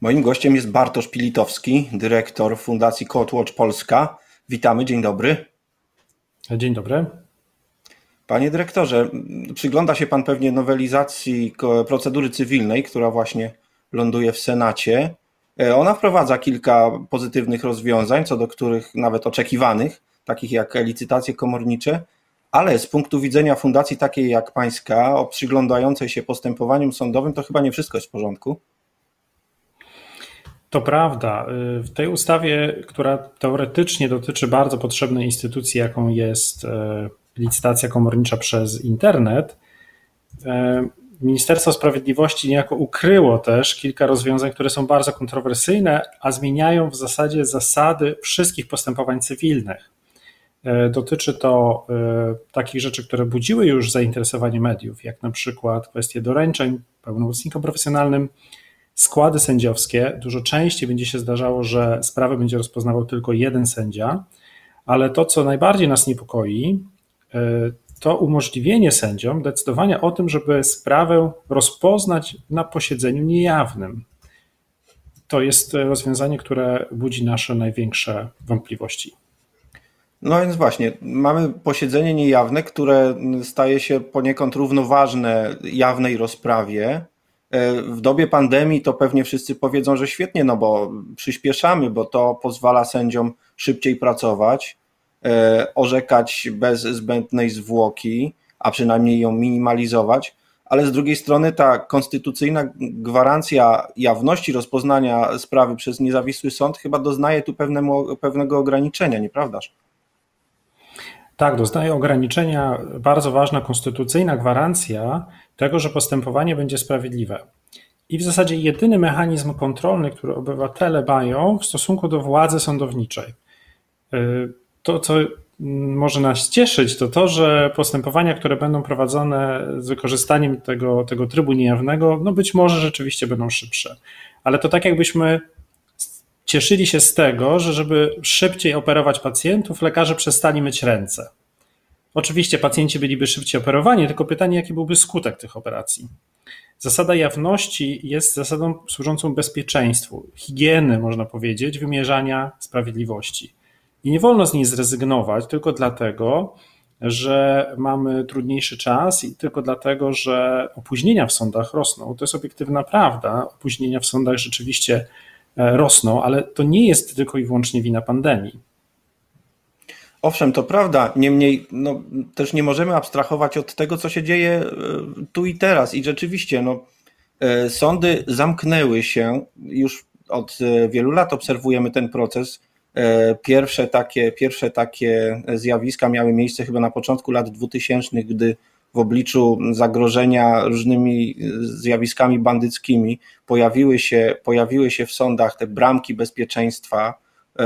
Moim gościem jest Bartosz Pilitowski, dyrektor Fundacji Coatwatch Polska. Witamy, dzień dobry. Dzień dobry. Panie dyrektorze, przygląda się Pan pewnie nowelizacji procedury cywilnej, która właśnie ląduje w Senacie. E, ona wprowadza kilka pozytywnych rozwiązań, co do których nawet oczekiwanych, takich jak licytacje komornicze, ale z punktu widzenia fundacji takiej jak Pańska, przyglądającej się postępowaniom sądowym, to chyba nie wszystko jest w porządku. To prawda. Y, w tej ustawie, która teoretycznie dotyczy bardzo potrzebnej instytucji, jaką jest e, licytacja komornicza przez internet, e, Ministerstwo Sprawiedliwości niejako ukryło też kilka rozwiązań, które są bardzo kontrowersyjne, a zmieniają w zasadzie zasady wszystkich postępowań cywilnych. E, dotyczy to takich rzeczy, które budziły już zainteresowanie mediów, jak na przykład kwestie doręczeń pełnomocnikom profesjonalnym, składy sędziowskie, dużo częściej będzie się zdarzało, że sprawę będzie rozpoznawał tylko jeden sędzia, ale to, co najbardziej nas niepokoi, e, to umożliwienie sędziom decydowania o tym, żeby sprawę rozpoznać na posiedzeniu niejawnym. To jest rozwiązanie, które budzi nasze największe wątpliwości. No więc właśnie, mamy posiedzenie niejawne, które staje się poniekąd równoważne jawnej rozprawie. E, w dobie pandemii to pewnie wszyscy powiedzą, że świetnie, no bo przyspieszamy, bo to pozwala sędziom szybciej pracować, e, orzekać bez zbędnej zwłoki, a przynajmniej ją minimalizować, ale z drugiej strony ta konstytucyjna gwarancja jawności rozpoznania sprawy przez niezawisły sąd chyba doznaje tu pewnego, pewnego ograniczenia, nieprawdaż? Tak, doznaje ograniczenia bardzo ważna konstytucyjna gwarancja tego, że postępowanie będzie sprawiedliwe. I w zasadzie jedyny mechanizm kontrolny, który obywatele mają w stosunku do władzy sądowniczej. Y, to, co może nas cieszyć, to to, że postępowania, które będą prowadzone z wykorzystaniem tego, tego trybu niejawnego, no być może rzeczywiście będą szybsze. Ale to tak jakbyśmy cieszyli się z tego, że żeby szybciej operować pacjentów, lekarze przestali myć ręce. Oczywiście pacjenci byliby szybciej operowani, tylko pytanie, jaki byłby skutek tych operacji. Zasada jawności jest zasadą służącą bezpieczeństwu, higieny, można powiedzieć, wymierzania sprawiedliwości. I nie wolno z niej zrezygnować tylko dlatego, że mamy trudniejszy czas i tylko dlatego, że opóźnienia w sądach rosną. To jest obiektywna prawda. Opóźnienia w sądach rzeczywiście e, rosną, ale to nie jest tylko i wyłącznie wina pandemii. Owszem, to prawda, niemniej no, też nie możemy abstrahować od tego, co się dzieje e, tu i teraz. I rzeczywiście, no, e, sądy zamknęły się, już od e, wielu lat obserwujemy ten proces. Pierwsze takie, pierwsze takie zjawiska miały miejsce chyba na początku lat 2000, gdy w obliczu zagrożenia różnymi zjawiskami bandyckimi pojawiły się, pojawiły się w sądach te bramki bezpieczeństwa,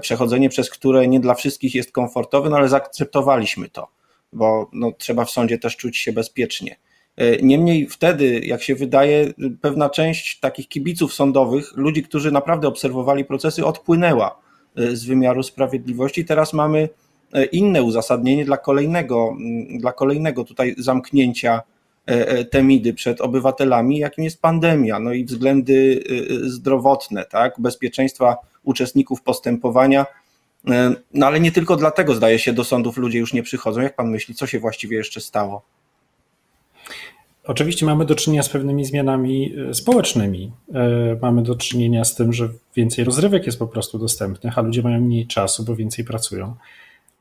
przechodzenie przez które nie dla wszystkich jest komfortowe, no ale zaakceptowaliśmy to, bo no, trzeba w sądzie też czuć się bezpiecznie. E, niemniej wtedy, jak się wydaje, pewna część takich kibiców sądowych, ludzi, którzy naprawdę obserwowali procesy, odpłynęła e, z wymiaru sprawiedliwości. Teraz mamy inne uzasadnienie dla kolejnego, dla kolejnego tutaj zamknięcia temidy przed obywatelami, jakim jest pandemia, no i względy zdrowotne, tak, bezpieczeństwa uczestników postępowania. E, no ale nie tylko dlatego, zdaje się, do sądów ludzie już nie przychodzą. Jak pan myśli, co się właściwie jeszcze stało? Oczywiście mamy do czynienia z pewnymi zmianami e, społecznymi. E, mamy do czynienia z tym, że więcej rozrywek jest po prostu dostępnych, a ludzie mają mniej czasu, bo więcej pracują.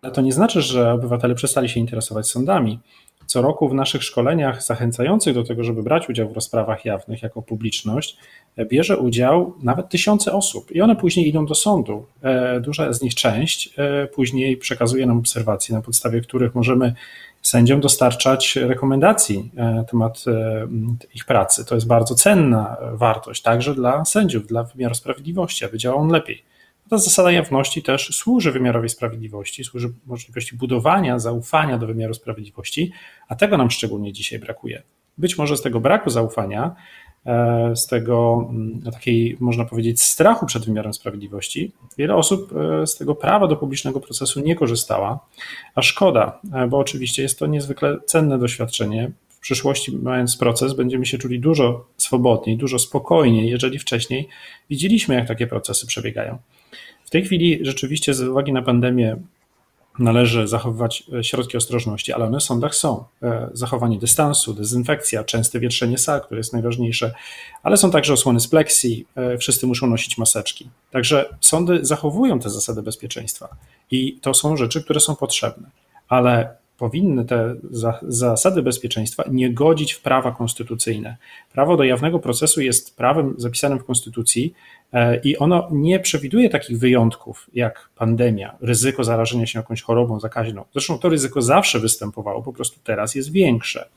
Ale to nie znaczy, że obywatele przestali się interesować sądami. Co roku w naszych szkoleniach zachęcających do tego, żeby brać udział w rozprawach jawnych jako publiczność, bierze udział nawet tysiące osób i one później idą do sądu. E, duża z nich część e, później przekazuje nam obserwacje, na podstawie których możemy sędziom dostarczać rekomendacji na temat e, ich pracy. To jest bardzo cenna wartość, także dla sędziów, dla wymiaru sprawiedliwości, aby działał on lepiej. Ta zasada jawności też służy wymiarowej sprawiedliwości, służy możliwości budowania zaufania do wymiaru sprawiedliwości, a tego nam szczególnie dzisiaj brakuje. Być może z tego braku zaufania, e, z tego mm, takiej, można powiedzieć, strachu przed wymiarem sprawiedliwości, wiele osób e, z tego prawa do publicznego procesu nie korzystała, a szkoda, e, bo oczywiście jest to niezwykle cenne doświadczenie przyszłości, mając proces, będziemy się czuli dużo swobodniej, dużo spokojniej, jeżeli wcześniej widzieliśmy, jak takie procesy przebiegają. W tej chwili rzeczywiście z uwagi na pandemię należy zachowywać e, środki ostrożności, ale one w sądach są. E, zachowanie dystansu, dezynfekcja, częste wietrzenie sal, które jest najważniejsze, ale są także osłony z pleksji, e, wszyscy muszą nosić maseczki. Także sądy zachowują te zasady bezpieczeństwa i to są rzeczy, które są potrzebne, ale powinny te zasady bezpieczeństwa nie godzić w prawa konstytucyjne. Prawo do jawnego procesu jest prawem zapisanym w Konstytucji e, i ono nie przewiduje takich wyjątków jak pandemia, ryzyko zarażenia się jakąś chorobą zakaźną. Zresztą to ryzyko zawsze występowało, po prostu teraz jest większe.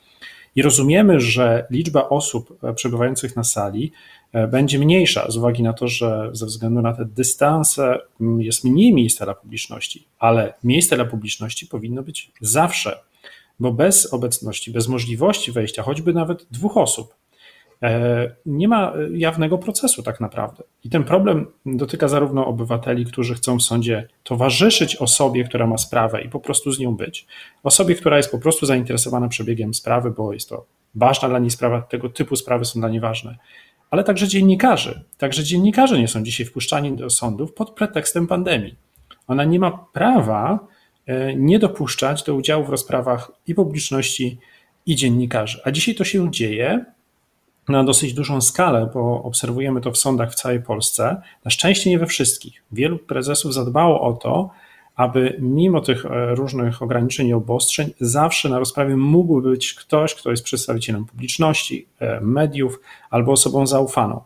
I rozumiemy, że liczba osób e, przebywających na sali e, będzie mniejsza z uwagi na to, że ze względu na te dystanse jest mniej miejsca dla publiczności, ale miejsce dla publiczności powinno być zawsze, bo bez obecności, bez możliwości wejścia choćby nawet dwóch osób, nie ma jawnego procesu tak naprawdę. I ten problem dotyka zarówno obywateli, którzy chcą w sądzie towarzyszyć osobie, która ma sprawę i po prostu z nią być, osobie, która jest po prostu zainteresowana przebiegiem sprawy, bo jest to ważna dla niej sprawa, tego typu sprawy są dla niej ważne, ale także dziennikarzy. Także dziennikarze nie są dzisiaj wpuszczani do sądów pod pretekstem pandemii. Ona nie ma prawa e, nie dopuszczać do udziału w rozprawach i publiczności, i dziennikarzy. A dzisiaj to się dzieje, na dosyć dużą skalę, bo obserwujemy to w sądach w całej Polsce. Na szczęście nie we wszystkich. Wielu prezesów zadbało o to, aby mimo tych e, różnych ograniczeń i obostrzeń, zawsze na rozprawie mógł być ktoś, kto jest przedstawicielem publiczności, e, mediów albo osobą zaufaną.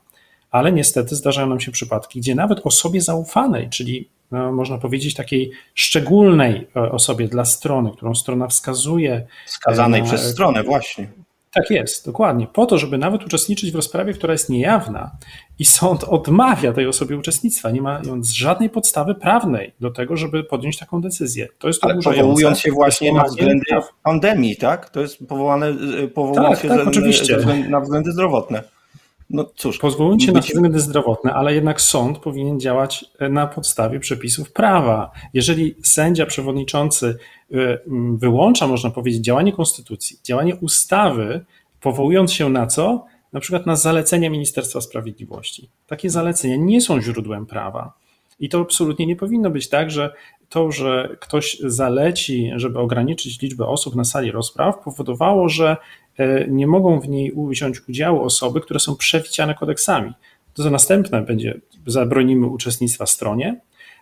Ale niestety zdarzają nam się przypadki, gdzie nawet osobie zaufanej, czyli no, można powiedzieć takiej szczególnej e, osobie dla strony, którą strona wskazuje. Skazanej na, przez stronę, właśnie. Tak jest, dokładnie. Po to, żeby nawet uczestniczyć w rozprawie, która jest niejawna i sąd odmawia tej osobie uczestnictwa, nie mając żadnej podstawy prawnej do tego, żeby podjąć taką decyzję. To jest Ale powołując się właśnie na względy pandemii, tak? To jest powołane, powołując tak, się tak, oczywiście. na względy zdrowotne. No cóż. Pozwólcie się na względy zdrowotne, ale jednak sąd powinien działać e, na podstawie przepisów prawa. Jeżeli sędzia przewodniczący e, wyłącza, można powiedzieć, działanie konstytucji, działanie ustawy, powołując się na co? Na przykład na zalecenia Ministerstwa Sprawiedliwości. Takie zalecenia nie są źródłem prawa. I to absolutnie nie powinno być tak, że to, że ktoś zaleci, żeby ograniczyć liczbę osób na sali rozpraw, powodowało, że e, nie mogą w niej wziąć udziału osoby, które są przewidziane kodeksami. To za następne będzie zabronimy uczestnictwa stronie.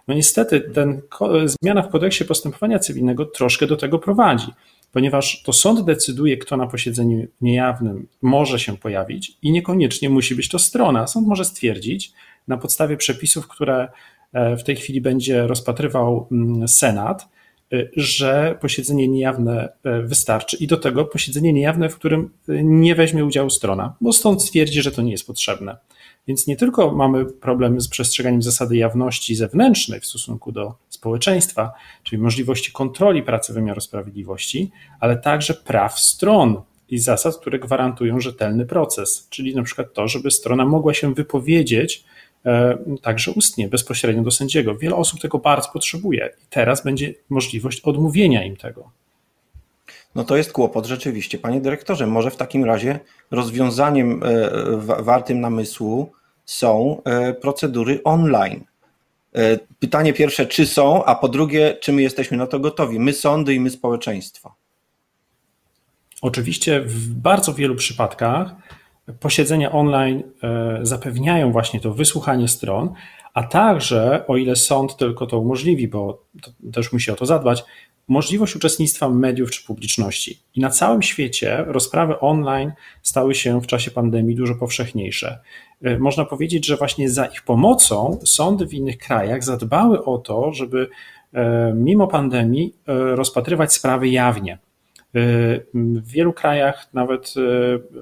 No niestety ten, zmiana w kodeksie postępowania cywilnego troszkę do tego prowadzi, ponieważ to sąd decyduje, kto na posiedzeniu niejawnym może się pojawić i niekoniecznie musi być to strona. Sąd może stwierdzić na podstawie przepisów, które E, w tej chwili będzie rozpatrywał mm, Senat, e, że posiedzenie niejawne e, wystarczy i do tego posiedzenie niejawne, w którym nie weźmie udziału strona, bo stąd stwierdzi, że to nie jest potrzebne. Więc nie tylko mamy problem z przestrzeganiem zasady jawności zewnętrznej w stosunku do społeczeństwa, czyli możliwości kontroli pracy wymiaru sprawiedliwości, ale także praw stron i zasad, które gwarantują rzetelny proces, czyli na przykład to, żeby strona mogła się wypowiedzieć E, także ustnie, bezpośrednio do sędziego. Wiele osób tego bardzo potrzebuje i teraz będzie możliwość odmówienia im tego. No to jest kłopot rzeczywiście. Panie dyrektorze, może w takim razie rozwiązaniem e, wartym namysłu są e, procedury online. Pytanie pierwsze, czy są, a po drugie, czy my jesteśmy na to gotowi? My sądy i my społeczeństwo. Oczywiście w bardzo wielu przypadkach posiedzenia online e, zapewniają właśnie to wysłuchanie stron, a także, o ile sąd tylko to umożliwi, bo też musi o to zadbać, możliwość uczestnictwa mediów czy publiczności. I na całym świecie rozprawy online stały się w czasie pandemii dużo powszechniejsze. E, można powiedzieć, że właśnie za ich pomocą sądy w innych krajach zadbały o to, żeby e, mimo pandemii rozpatrywać sprawy jawnie. W wielu krajach nawet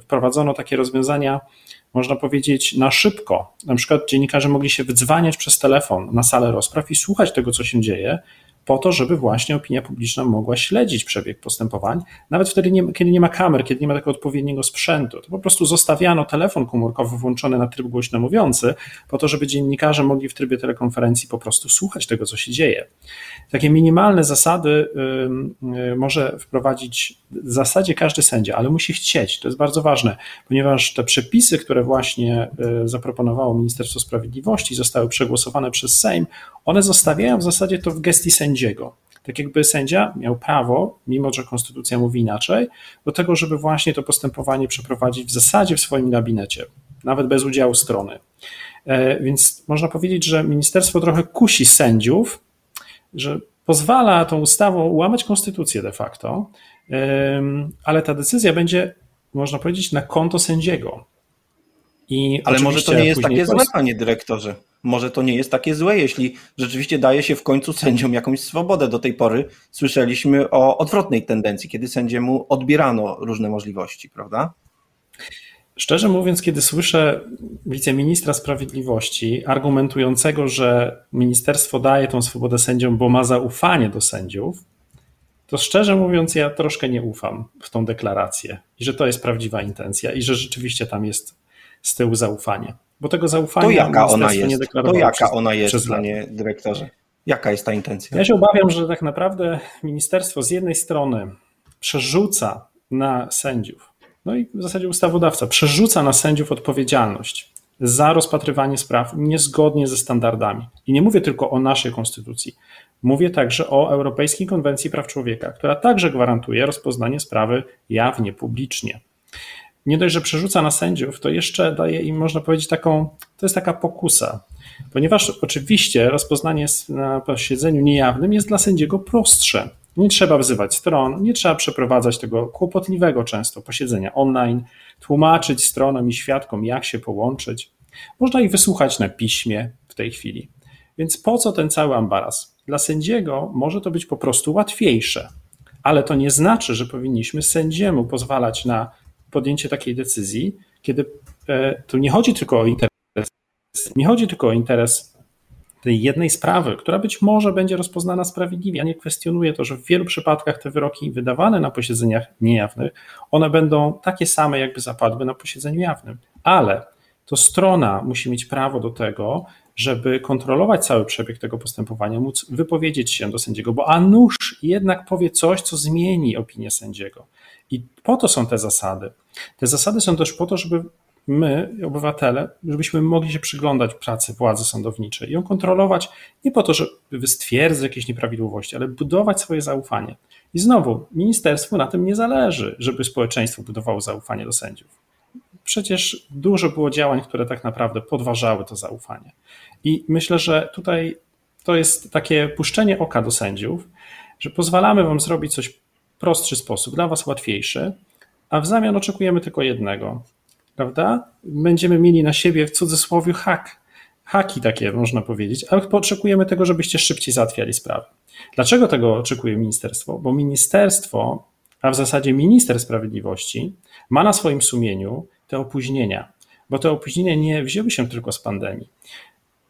wprowadzono takie rozwiązania, można powiedzieć, na szybko. Na przykład dziennikarze mogli się wydzwaniać przez telefon na salę rozpraw i słuchać tego, co się dzieje, po to, żeby właśnie opinia publiczna mogła śledzić przebieg postępowań, nawet wtedy, nie, kiedy nie ma kamer, kiedy nie ma takiego odpowiedniego sprzętu. To po prostu zostawiano telefon komórkowy włączony na tryb głośno mówiący, po to, żeby dziennikarze mogli w trybie telekonferencji po prostu słuchać tego, co się dzieje. Takie minimalne zasady y, może wprowadzić w zasadzie każdy sędzia, ale musi chcieć. To jest bardzo ważne, ponieważ te przepisy, które właśnie y, zaproponowało Ministerstwo Sprawiedliwości, zostały przegłosowane przez Sejm, one zostawiają w zasadzie to w gestii sędziego. Tak jakby sędzia miał prawo, mimo że konstytucja mówi inaczej, do tego, żeby właśnie to postępowanie przeprowadzić w zasadzie w swoim gabinecie, nawet bez udziału strony. E, więc można powiedzieć, że ministerstwo trochę kusi sędziów, że pozwala tą ustawą łamać konstytucję de facto, ale ta decyzja będzie, można powiedzieć, na konto sędziego. I ale może to nie jest takie złe, panie dyrektorze. Może to nie jest takie złe, jeśli rzeczywiście daje się w końcu sędziom jakąś swobodę. Do tej pory słyszeliśmy o odwrotnej tendencji, kiedy sędziemu odbierano różne możliwości, prawda? Szczerze mówiąc, kiedy słyszę wiceministra sprawiedliwości argumentującego, że ministerstwo daje tą swobodę sędziom, bo ma zaufanie do sędziów, to szczerze mówiąc, ja troszkę nie ufam w tą deklarację i że to jest prawdziwa intencja i że rzeczywiście tam jest z tyłu zaufanie. Bo tego zaufania to jaka ona jest? nie To jaka przez, ona jest, panie dyrektorze? Jaka jest ta intencja? Ja się obawiam, że tak naprawdę ministerstwo z jednej strony przerzuca na sędziów, no i w zasadzie ustawodawca przerzuca na sędziów odpowiedzialność za rozpatrywanie spraw niezgodnie ze standardami. I nie mówię tylko o naszej konstytucji. Mówię także o Europejskiej Konwencji Praw Człowieka, która także gwarantuje rozpoznanie sprawy jawnie, publicznie nie dość, że przerzuca na sędziów, to jeszcze daje im, można powiedzieć, taką, to jest taka pokusa. Ponieważ oczywiście rozpoznanie na posiedzeniu niejawnym jest dla sędziego prostsze. Nie trzeba wzywać stron, nie trzeba przeprowadzać tego kłopotliwego często posiedzenia online, tłumaczyć stronom i świadkom, jak się połączyć. Można ich wysłuchać na piśmie w tej chwili. Więc po co ten cały ambaras? Dla sędziego może to być po prostu łatwiejsze, ale to nie znaczy, że powinniśmy sędziemu pozwalać na podjęcie takiej decyzji, kiedy e, tu nie chodzi tylko o interes, nie chodzi tylko o interes tej jednej sprawy, która być może będzie rozpoznana sprawiedliwie. Ja nie kwestionuję to, że w wielu przypadkach te wyroki wydawane na posiedzeniach niejawnych, one będą takie same, jakby zapadły na posiedzeniu jawnym. Ale to strona musi mieć prawo do tego, żeby kontrolować cały przebieg tego postępowania, móc wypowiedzieć się do sędziego, bo a nuż jednak powie coś, co zmieni opinię sędziego. I po to są te zasady. Te zasady są też po to, żeby my, obywatele, żebyśmy mogli się przyglądać pracy władzy sądowniczej i ją kontrolować nie po to, żeby stwierdzić jakieś nieprawidłowości, ale budować swoje zaufanie. I znowu, ministerstwu na tym nie zależy, żeby społeczeństwo budowało zaufanie do sędziów. Przecież dużo było działań, które tak naprawdę podważały to zaufanie. I myślę, że tutaj to jest takie puszczenie oka do sędziów, że pozwalamy wam zrobić coś prostszy sposób, dla Was łatwiejszy, a w zamian oczekujemy tylko jednego, prawda? Będziemy mieli na siebie w cudzysłowie hak, haki takie można powiedzieć, ale oczekujemy tego, żebyście szybciej załatwiali sprawy. Dlaczego tego oczekuje ministerstwo? Bo ministerstwo, a w zasadzie minister sprawiedliwości, ma na swoim sumieniu te opóźnienia, bo te opóźnienia nie wzięły się tylko z pandemii.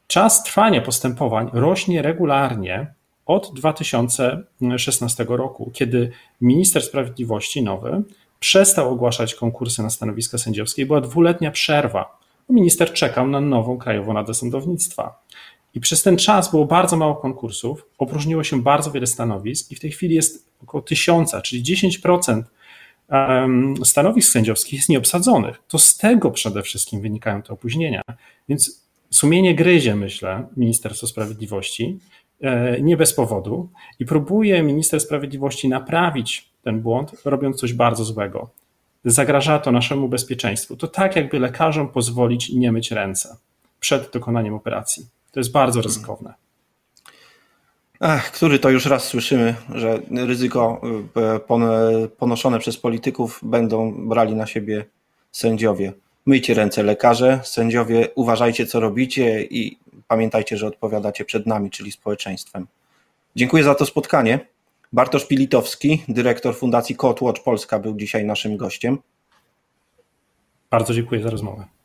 Czas trwania postępowań rośnie regularnie od 2016 roku, kiedy minister sprawiedliwości nowy przestał ogłaszać konkursy na stanowiska sędziowskie, była dwuletnia przerwa. Minister czekał na nową Krajową Radę Sądownictwa. I przez ten czas było bardzo mało konkursów, opróżniło się bardzo wiele stanowisk i w tej chwili jest około tysiąca, czyli 10% stanowisk sędziowskich jest nieobsadzonych. To z tego przede wszystkim wynikają te opóźnienia. Więc sumienie gryzie, myślę, Ministerstwo Sprawiedliwości, E, nie bez powodu i próbuje minister sprawiedliwości naprawić ten błąd, robiąc coś bardzo złego. Zagraża to naszemu bezpieczeństwu. To tak, jakby lekarzom pozwolić nie myć ręce przed dokonaniem operacji. To jest bardzo ryzykowne. Ach, który to już raz słyszymy, że ryzyko e, ponoszone przez polityków będą brali na siebie sędziowie. Myjcie ręce lekarze, sędziowie, uważajcie co robicie i pamiętajcie, że odpowiadacie przed nami, czyli społeczeństwem. Dziękuję za to spotkanie. Bartosz Pilitowski, dyrektor Fundacji Code Watch Polska był dzisiaj naszym gościem. Bardzo dziękuję za rozmowę.